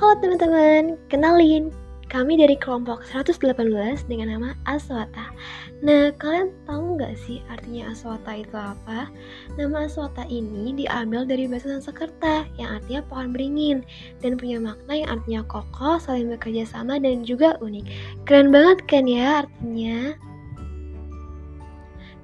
Halo teman-teman, kenalin kami dari kelompok 118 dengan nama Aswata. Nah, kalian tahu nggak sih artinya Aswata itu apa? Nama Aswata ini diambil dari bahasa Sanskerta yang artinya pohon beringin dan punya makna yang artinya kokoh, saling bekerja sama dan juga unik. Keren banget kan ya artinya?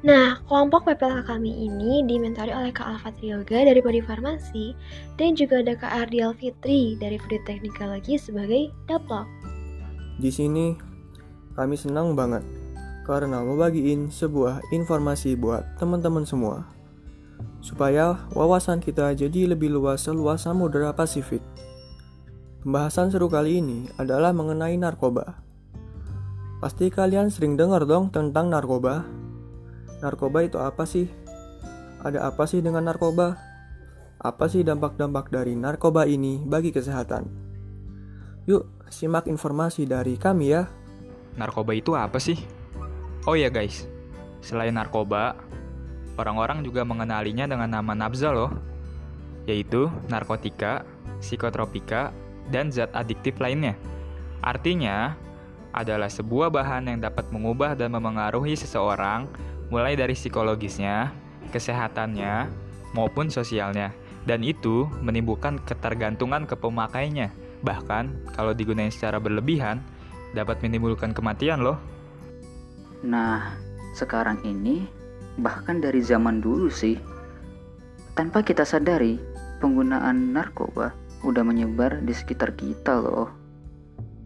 Nah, kelompok PPLK kami ini dimentori oleh Kak Alfa Trioga dari Prodi Farmasi dan juga ada Kak Ardial Fitri dari Prodi Teknikologi sebagai Daplok. Di sini kami senang banget karena mau bagiin sebuah informasi buat teman-teman semua supaya wawasan kita jadi lebih luas seluas Samudra Pasifik. Pembahasan seru kali ini adalah mengenai narkoba. Pasti kalian sering dengar dong tentang narkoba. Narkoba itu apa sih? Ada apa sih dengan narkoba? Apa sih dampak-dampak dari narkoba ini bagi kesehatan? Yuk, simak informasi dari kami ya. Narkoba itu apa sih? Oh ya guys, selain narkoba, orang-orang juga mengenalinya dengan nama nafza loh, yaitu narkotika, psikotropika, dan zat adiktif lainnya. Artinya, adalah sebuah bahan yang dapat mengubah dan memengaruhi seseorang mulai dari psikologisnya, kesehatannya, maupun sosialnya. Dan itu menimbulkan ketergantungan ke pemakainya. Bahkan kalau digunakan secara berlebihan, dapat menimbulkan kematian loh. Nah, sekarang ini bahkan dari zaman dulu sih, tanpa kita sadari, penggunaan narkoba udah menyebar di sekitar kita loh.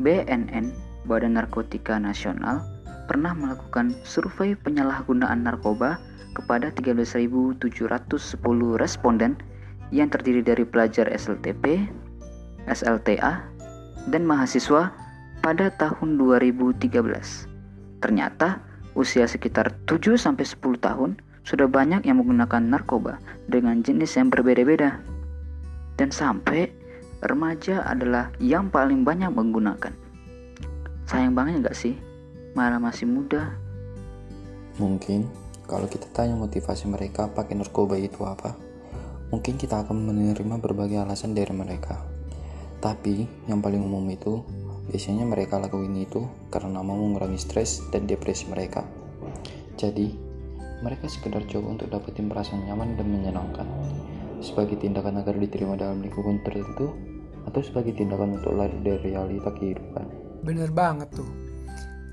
BNN, Badan Narkotika Nasional, pernah melakukan survei penyalahgunaan narkoba kepada 13.710 responden yang terdiri dari pelajar SLTP, SLTA, dan mahasiswa pada tahun 2013. Ternyata usia sekitar 7-10 tahun sudah banyak yang menggunakan narkoba dengan jenis yang berbeda-beda. Dan sampai remaja adalah yang paling banyak menggunakan. Sayang banget gak sih? Malah masih muda. Mungkin kalau kita tanya motivasi mereka pakai narkoba itu apa, mungkin kita akan menerima berbagai alasan dari mereka. Tapi yang paling umum itu biasanya mereka lakuin itu karena mau mengurangi stres dan depresi mereka. Jadi, mereka sekedar coba untuk dapetin perasaan nyaman dan menyenangkan sebagai tindakan agar diterima dalam lingkungan tertentu atau sebagai tindakan untuk lari dari realita kehidupan. Bener banget tuh.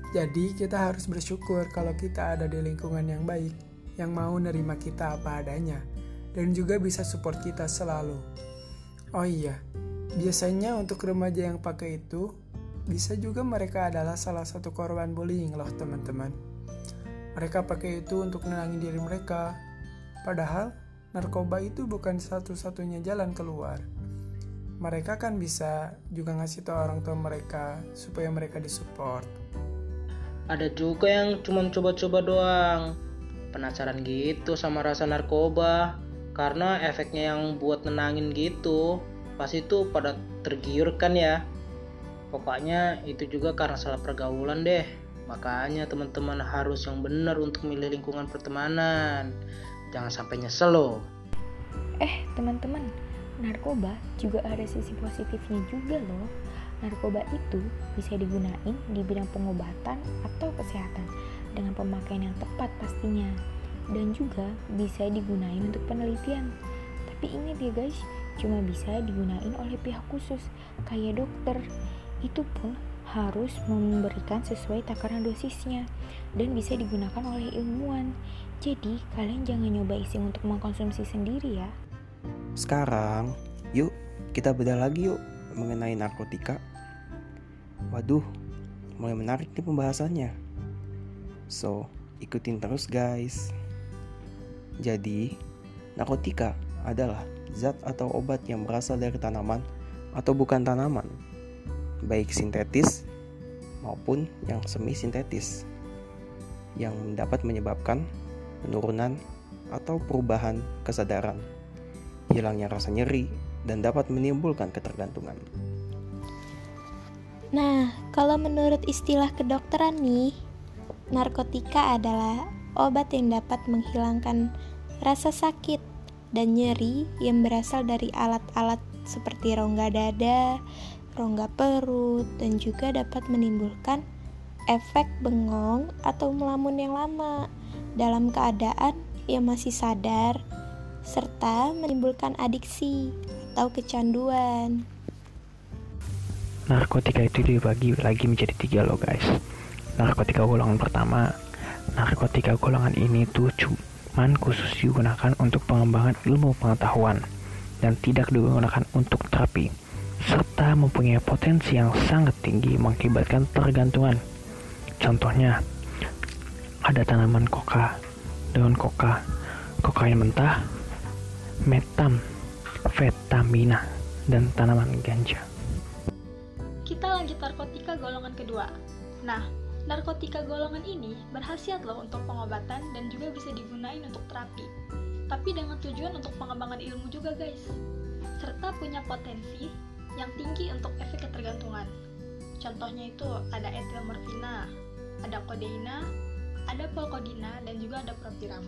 Jadi kita harus bersyukur kalau kita ada di lingkungan yang baik, yang mau nerima kita apa adanya, dan juga bisa support kita selalu. Oh iya, biasanya untuk remaja yang pakai itu, bisa juga mereka adalah salah satu korban bullying loh teman-teman. Mereka pakai itu untuk nenangin diri mereka, padahal narkoba itu bukan satu-satunya jalan keluar. Mereka kan bisa juga ngasih tahu orang tua mereka supaya mereka disupport ada juga yang cuma coba-coba doang. Penasaran gitu sama rasa narkoba. Karena efeknya yang buat nenangin gitu pas itu pada tergiur kan ya. Pokoknya itu juga karena salah pergaulan deh. Makanya teman-teman harus yang benar untuk milih lingkungan pertemanan. Jangan sampai nyesel loh. Eh teman-teman narkoba juga ada sisi positifnya juga loh Narkoba itu bisa digunain di bidang pengobatan atau kesehatan dengan pemakaian yang tepat pastinya dan juga bisa digunain untuk penelitian. Tapi ingat ya guys, cuma bisa digunain oleh pihak khusus kayak dokter. Itu pun harus memberikan sesuai takaran dosisnya dan bisa digunakan oleh ilmuwan. Jadi, kalian jangan nyoba iseng untuk mengkonsumsi sendiri ya. Sekarang, yuk kita beda lagi yuk mengenai narkotika. Waduh, mulai menarik nih pembahasannya. So, ikutin terus guys. Jadi, narkotika adalah zat atau obat yang berasal dari tanaman atau bukan tanaman, baik sintetis maupun yang semi sintetis, yang dapat menyebabkan penurunan atau perubahan kesadaran, hilangnya rasa nyeri, dan dapat menimbulkan ketergantungan. Nah, kalau menurut istilah kedokteran nih, narkotika adalah obat yang dapat menghilangkan rasa sakit dan nyeri yang berasal dari alat-alat seperti rongga dada, rongga perut, dan juga dapat menimbulkan efek bengong atau melamun yang lama dalam keadaan yang masih sadar, serta menimbulkan adiksi atau kecanduan. Narkotika itu dibagi lagi menjadi tiga loh guys. Narkotika golongan pertama, narkotika golongan ini tuh cuman khusus digunakan untuk pengembangan ilmu pengetahuan dan tidak digunakan untuk terapi, serta mempunyai potensi yang sangat tinggi mengakibatkan tergantungan. Contohnya, ada tanaman koka, dengan koka, kokain mentah, metam, vetamina, dan tanaman ganja. Kita lanjut narkotika golongan kedua. Nah, narkotika golongan ini berhasiat loh untuk pengobatan dan juga bisa digunain untuk terapi tapi dengan tujuan untuk pengembangan ilmu juga guys serta punya potensi yang tinggi untuk efek ketergantungan contohnya itu ada etilmorfina ada kodeina ada polkodina dan juga ada propiram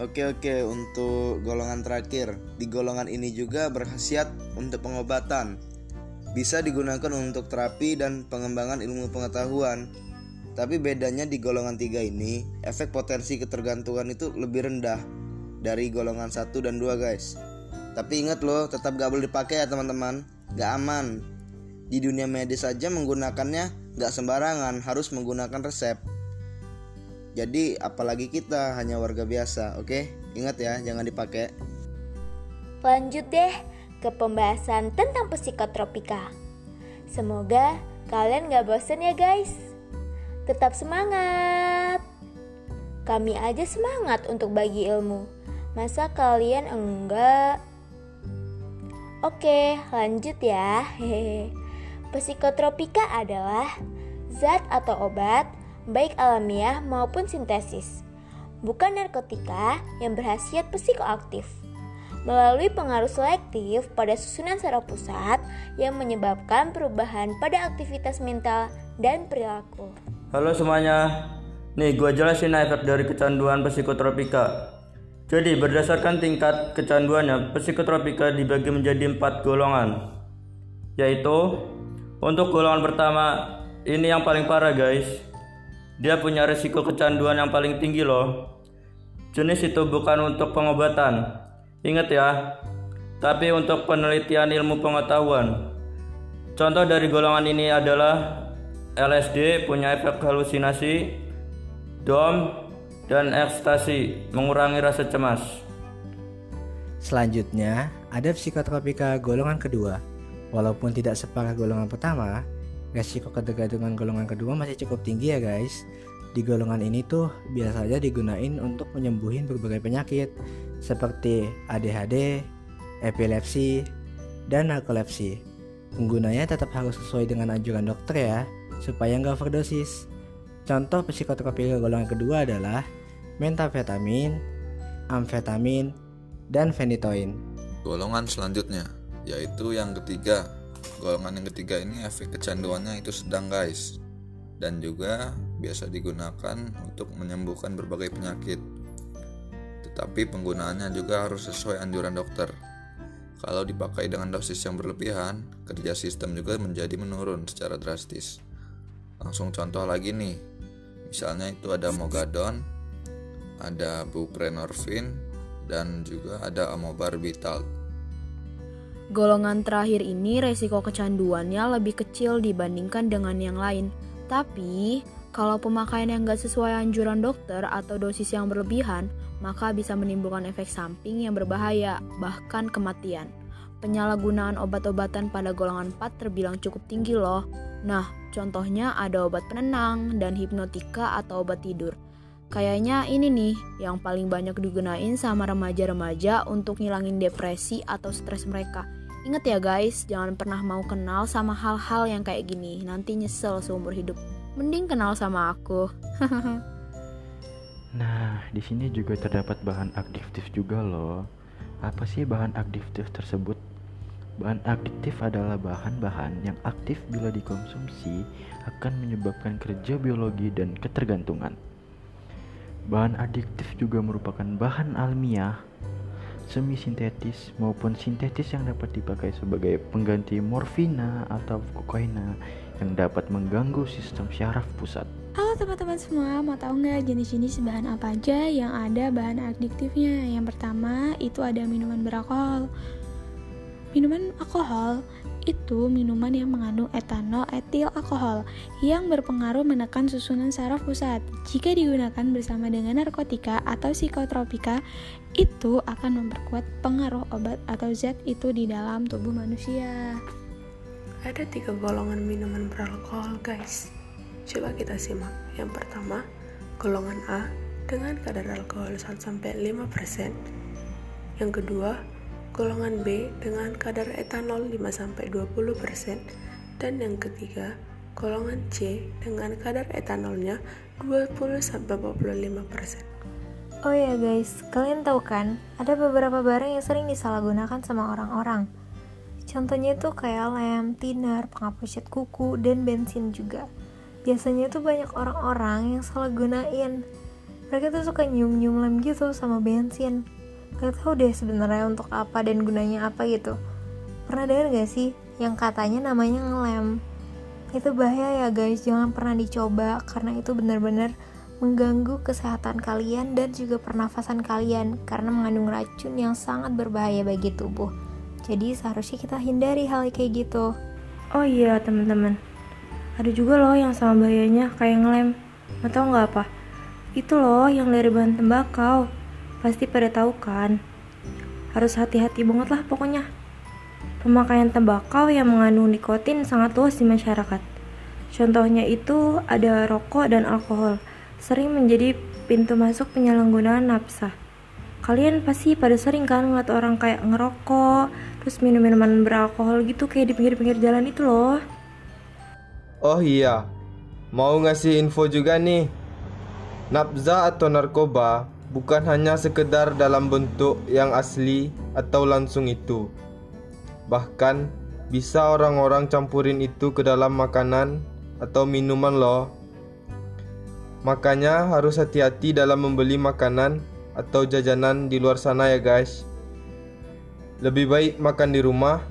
Oke oke untuk golongan terakhir Di golongan ini juga berkhasiat untuk pengobatan Bisa digunakan untuk terapi dan pengembangan ilmu pengetahuan tapi bedanya di golongan 3 ini, efek potensi ketergantungan itu lebih rendah dari golongan 1 dan 2 guys. Tapi ingat loh, tetap gak boleh dipakai ya teman-teman, gak aman. Di dunia medis saja menggunakannya gak sembarangan, harus menggunakan resep. Jadi apalagi kita hanya warga biasa, oke? Ingat ya, jangan dipakai. Lanjut deh ke pembahasan tentang psikotropika. Semoga kalian gak bosen ya guys. Tetap semangat. Kami aja semangat untuk bagi ilmu. Masa kalian enggak? Oke, lanjut ya. Psikotropika adalah zat atau obat baik alamiah maupun sintesis. Bukan narkotika yang berhasiat psikoaktif melalui pengaruh selektif pada susunan saraf pusat yang menyebabkan perubahan pada aktivitas mental dan perilaku. Halo semuanya, nih gue jelasin efek dari kecanduan psikotropika. Jadi berdasarkan tingkat kecanduannya, psikotropika dibagi menjadi empat golongan, yaitu untuk golongan pertama ini yang paling parah guys. Dia punya resiko kecanduan yang paling tinggi loh. Jenis itu bukan untuk pengobatan, ingat ya, tapi untuk penelitian ilmu pengetahuan. Contoh dari golongan ini adalah LSD punya efek halusinasi, dom, dan ekstasi, mengurangi rasa cemas. Selanjutnya, ada psikotropika golongan kedua. Walaupun tidak separah golongan pertama, resiko ketergantungan golongan kedua masih cukup tinggi ya guys. Di golongan ini tuh biasanya digunain untuk menyembuhin berbagai penyakit seperti ADHD, epilepsi, dan narkolepsi. Penggunanya tetap harus sesuai dengan anjuran dokter ya supaya nggak overdosis. Contoh psikotropika golongan kedua adalah metafetamin, amfetamin, dan fenitoin. Golongan selanjutnya yaitu yang ketiga. Golongan yang ketiga ini efek kecanduannya itu sedang guys dan juga biasa digunakan untuk menyembuhkan berbagai penyakit. Tetapi penggunaannya juga harus sesuai anjuran dokter. Kalau dipakai dengan dosis yang berlebihan, kerja sistem juga menjadi menurun secara drastis. Langsung contoh lagi nih. Misalnya itu ada Mogadon, ada buprenorfin, dan juga ada amobarbital. Golongan terakhir ini resiko kecanduannya lebih kecil dibandingkan dengan yang lain. Tapi, kalau pemakaian yang gak sesuai anjuran dokter atau dosis yang berlebihan, maka bisa menimbulkan efek samping yang berbahaya, bahkan kematian. Penyalahgunaan obat-obatan pada golongan 4 terbilang cukup tinggi loh. Nah, contohnya ada obat penenang dan hipnotika atau obat tidur. Kayaknya ini nih yang paling banyak digunain sama remaja-remaja untuk ngilangin depresi atau stres mereka. Ingat ya guys, jangan pernah mau kenal sama hal-hal yang kayak gini, nanti nyesel seumur hidup. Mending kenal sama aku. nah, di sini juga terdapat bahan aktif juga loh. Apa sih bahan aktif tersebut? Bahan adiktif adalah bahan-bahan yang aktif bila dikonsumsi akan menyebabkan kerja biologi dan ketergantungan. Bahan adiktif juga merupakan bahan alamiah semi sintetis maupun sintetis yang dapat dipakai sebagai pengganti morfina atau kokaina yang dapat mengganggu sistem syaraf pusat. Halo teman-teman semua, mau tahu nggak jenis-jenis bahan apa aja yang ada bahan adiktifnya? Yang pertama itu ada minuman beralkohol. Minuman alkohol itu minuman yang mengandung etanol etil alkohol yang berpengaruh menekan susunan saraf pusat. Jika digunakan bersama dengan narkotika atau psikotropika, itu akan memperkuat pengaruh obat atau zat itu di dalam tubuh manusia. Ada tiga golongan minuman beralkohol, guys. Coba kita simak. Yang pertama, golongan A dengan kadar alkohol 1-5%. Yang kedua, golongan B dengan kadar etanol 5-20% dan yang ketiga golongan C dengan kadar etanolnya 20-45%. Oh ya guys, kalian tahu kan, ada beberapa barang yang sering disalahgunakan sama orang-orang. Contohnya itu kayak lem, thinner, penghapus cat kuku, dan bensin juga. Biasanya tuh banyak orang-orang yang salah gunain. Mereka tuh suka nyium-nyium lem gitu sama bensin gak tau deh sebenarnya untuk apa dan gunanya apa gitu. Pernah dengar gak sih yang katanya namanya ngelem? Itu bahaya ya guys jangan pernah dicoba karena itu benar-benar mengganggu kesehatan kalian dan juga pernafasan kalian karena mengandung racun yang sangat berbahaya bagi tubuh. Jadi seharusnya kita hindari hal kayak gitu. Oh iya teman-teman. Ada juga loh yang sama bahayanya kayak ngelem. Gak tau nggak apa. Itu loh yang dari bahan tembakau Pasti pada tahu kan? Harus hati-hati banget lah pokoknya. Pemakaian tembakau yang mengandung nikotin sangat luas di masyarakat. Contohnya itu ada rokok dan alkohol, sering menjadi pintu masuk penyalahgunaan nafsa. Kalian pasti pada sering kan ngeliat orang kayak ngerokok, terus minum minuman beralkohol gitu kayak di pinggir-pinggir jalan itu loh. Oh iya, mau ngasih info juga nih. Nafza atau narkoba bukan hanya sekedar dalam bentuk yang asli atau langsung itu. Bahkan bisa orang-orang campurin itu ke dalam makanan atau minuman loh. Makanya harus hati-hati dalam membeli makanan atau jajanan di luar sana ya guys. Lebih baik makan di rumah,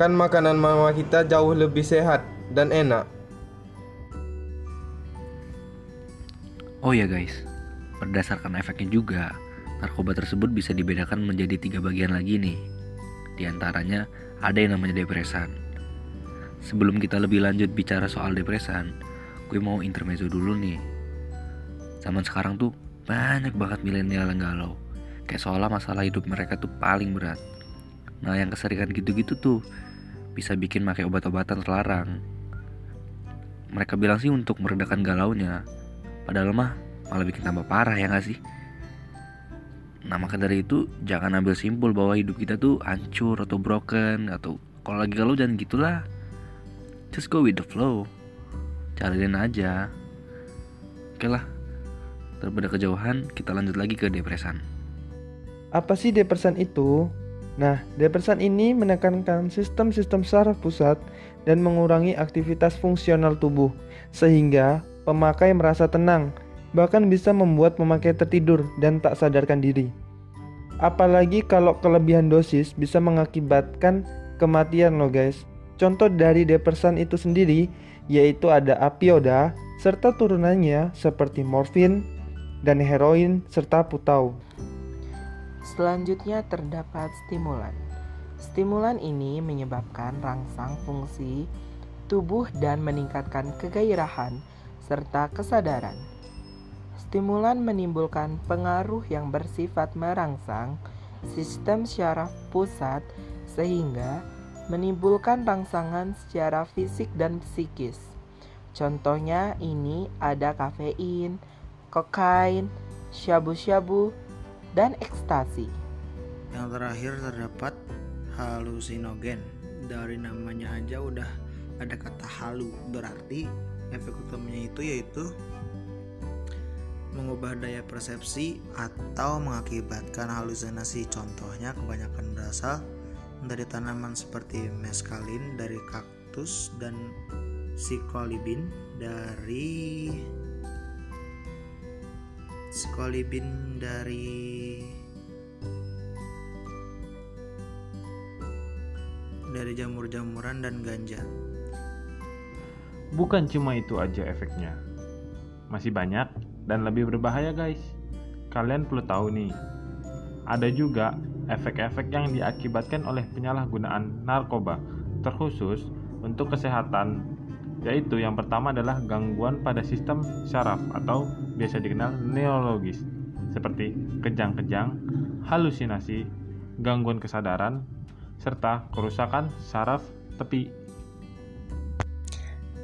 kan makanan mama kita jauh lebih sehat dan enak. Oh ya guys, Berdasarkan efeknya juga, narkoba tersebut bisa dibedakan menjadi tiga bagian lagi nih. Di antaranya ada yang namanya depresan. Sebelum kita lebih lanjut bicara soal depresan, gue mau intermezzo dulu nih. Zaman sekarang tuh banyak banget milenial yang galau. Kayak seolah masalah hidup mereka tuh paling berat. Nah yang keseringan gitu-gitu tuh bisa bikin pakai obat-obatan terlarang. Mereka bilang sih untuk meredakan galaunya. Padahal mah malah bikin tambah parah ya gak sih? Nah maka dari itu jangan ambil simpul bahwa hidup kita tuh hancur atau broken atau kalau lagi galau jangan gitulah. Just go with the flow. Cariin aja. Oke lah. Daripada kejauhan kita lanjut lagi ke depresan. Apa sih depresan itu? Nah, depresan ini menekankan sistem-sistem saraf pusat dan mengurangi aktivitas fungsional tubuh, sehingga pemakai merasa tenang, bahkan bisa membuat pemakai tertidur dan tak sadarkan diri. Apalagi kalau kelebihan dosis bisa mengakibatkan kematian loh guys. Contoh dari depresan itu sendiri yaitu ada apioda serta turunannya seperti morfin dan heroin serta putau. Selanjutnya terdapat stimulan. Stimulan ini menyebabkan rangsang fungsi tubuh dan meningkatkan kegairahan serta kesadaran. Stimulan menimbulkan pengaruh yang bersifat merangsang sistem syaraf pusat sehingga menimbulkan rangsangan secara fisik dan psikis. Contohnya ini ada kafein, kokain, syabu-syabu, dan ekstasi. Yang terakhir terdapat halusinogen. Dari namanya aja udah ada kata halu, berarti efek utamanya itu yaitu mengubah daya persepsi atau mengakibatkan halusinasi. Contohnya kebanyakan berasal dari tanaman seperti meskalin dari kaktus dan psikolibin dari psikolibin dari dari jamur-jamuran dan ganja. Bukan cuma itu aja efeknya. Masih banyak dan lebih berbahaya guys. Kalian perlu tahu nih. Ada juga efek-efek yang diakibatkan oleh penyalahgunaan narkoba, terkhusus untuk kesehatan, yaitu yang pertama adalah gangguan pada sistem syaraf atau biasa dikenal neurologis, seperti kejang-kejang, halusinasi, gangguan kesadaran, serta kerusakan saraf tepi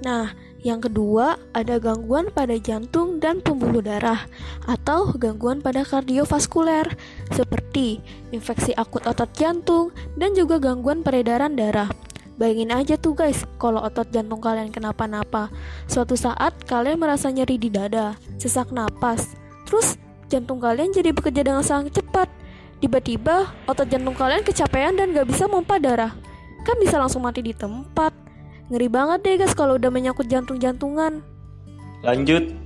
Nah, yang kedua ada gangguan pada jantung dan pembuluh darah atau gangguan pada kardiovaskuler seperti infeksi akut otot jantung dan juga gangguan peredaran darah. Bayangin aja tuh guys, kalau otot jantung kalian kenapa-napa, suatu saat kalian merasa nyeri di dada, sesak napas, terus jantung kalian jadi bekerja dengan sangat cepat. Tiba-tiba otot jantung kalian kecapean dan gak bisa pompa darah. Kan bisa langsung mati di tempat. Ngeri banget deh guys kalau udah menyangkut jantung-jantungan. Lanjut,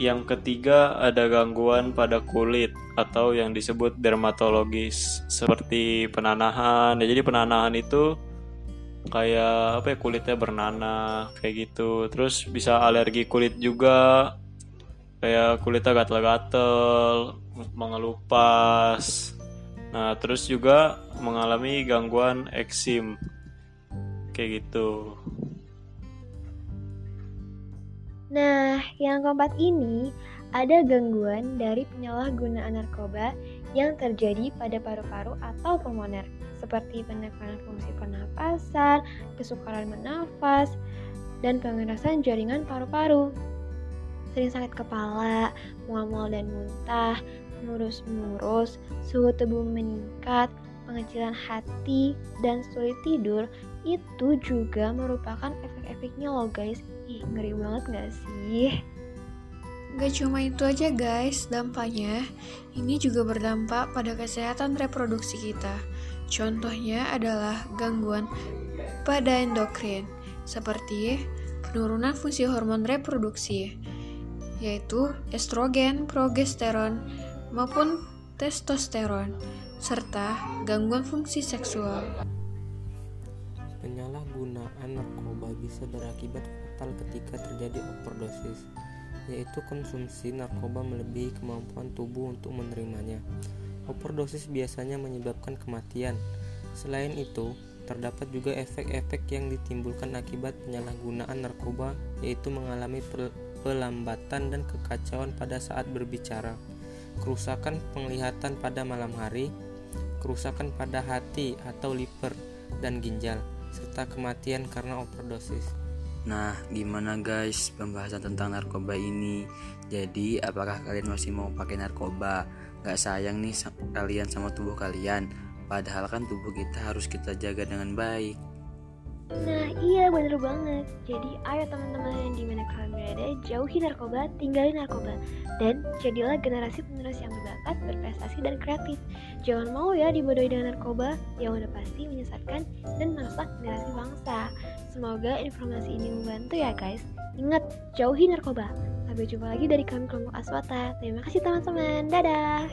yang ketiga ada gangguan pada kulit atau yang disebut dermatologis seperti penanahan. Ya, jadi penanahan itu kayak apa ya kulitnya bernanah kayak gitu. Terus bisa alergi kulit juga kayak kulitnya gatel-gatel, mengelupas. Nah, terus juga mengalami gangguan eksim kayak gitu. Nah, yang keempat ini ada gangguan dari penyalahgunaan narkoba yang terjadi pada paru-paru atau pulmoner, seperti penekanan fungsi pernapasan, kesukaran bernafas, dan pengerasan jaringan paru-paru. Sering sakit kepala, mual-mual dan muntah, murus-murus, suhu tubuh meningkat, pengecilan hati, dan sulit tidur itu juga merupakan efek-efeknya loh guys. Ih, ngeri banget gak sih? Gak cuma itu aja guys, dampaknya ini juga berdampak pada kesehatan reproduksi kita. Contohnya adalah gangguan pada endokrin, seperti penurunan fungsi hormon reproduksi, yaitu estrogen, progesteron, maupun testosteron, serta gangguan fungsi seksual. Penyalahgunaan narkoba bisa berakibat fatal ketika terjadi overdosis, yaitu konsumsi narkoba melebihi kemampuan tubuh untuk menerimanya. Overdosis biasanya menyebabkan kematian. Selain itu, terdapat juga efek-efek yang ditimbulkan akibat penyalahgunaan narkoba, yaitu mengalami pelambatan dan kekacauan pada saat berbicara, kerusakan penglihatan pada malam hari, kerusakan pada hati atau liver dan ginjal, serta kematian karena overdosis. Nah, gimana guys pembahasan tentang narkoba ini? Jadi, apakah kalian masih mau pakai narkoba? Gak sayang nih kalian sama tubuh kalian. Padahal kan tubuh kita harus kita jaga dengan baik. Nah iya bener banget Jadi ayo teman-teman di mana kalian berada Jauhi narkoba, tinggalin narkoba Dan jadilah generasi penerus yang berbakat, berprestasi dan kreatif Jangan mau ya dibodohi dengan narkoba Yang udah pasti menyesatkan dan merusak generasi bangsa Semoga informasi ini membantu ya guys. Ingat, jauhi narkoba. Sampai jumpa lagi dari kami kelompok Aswata. Terima kasih teman-teman, dadah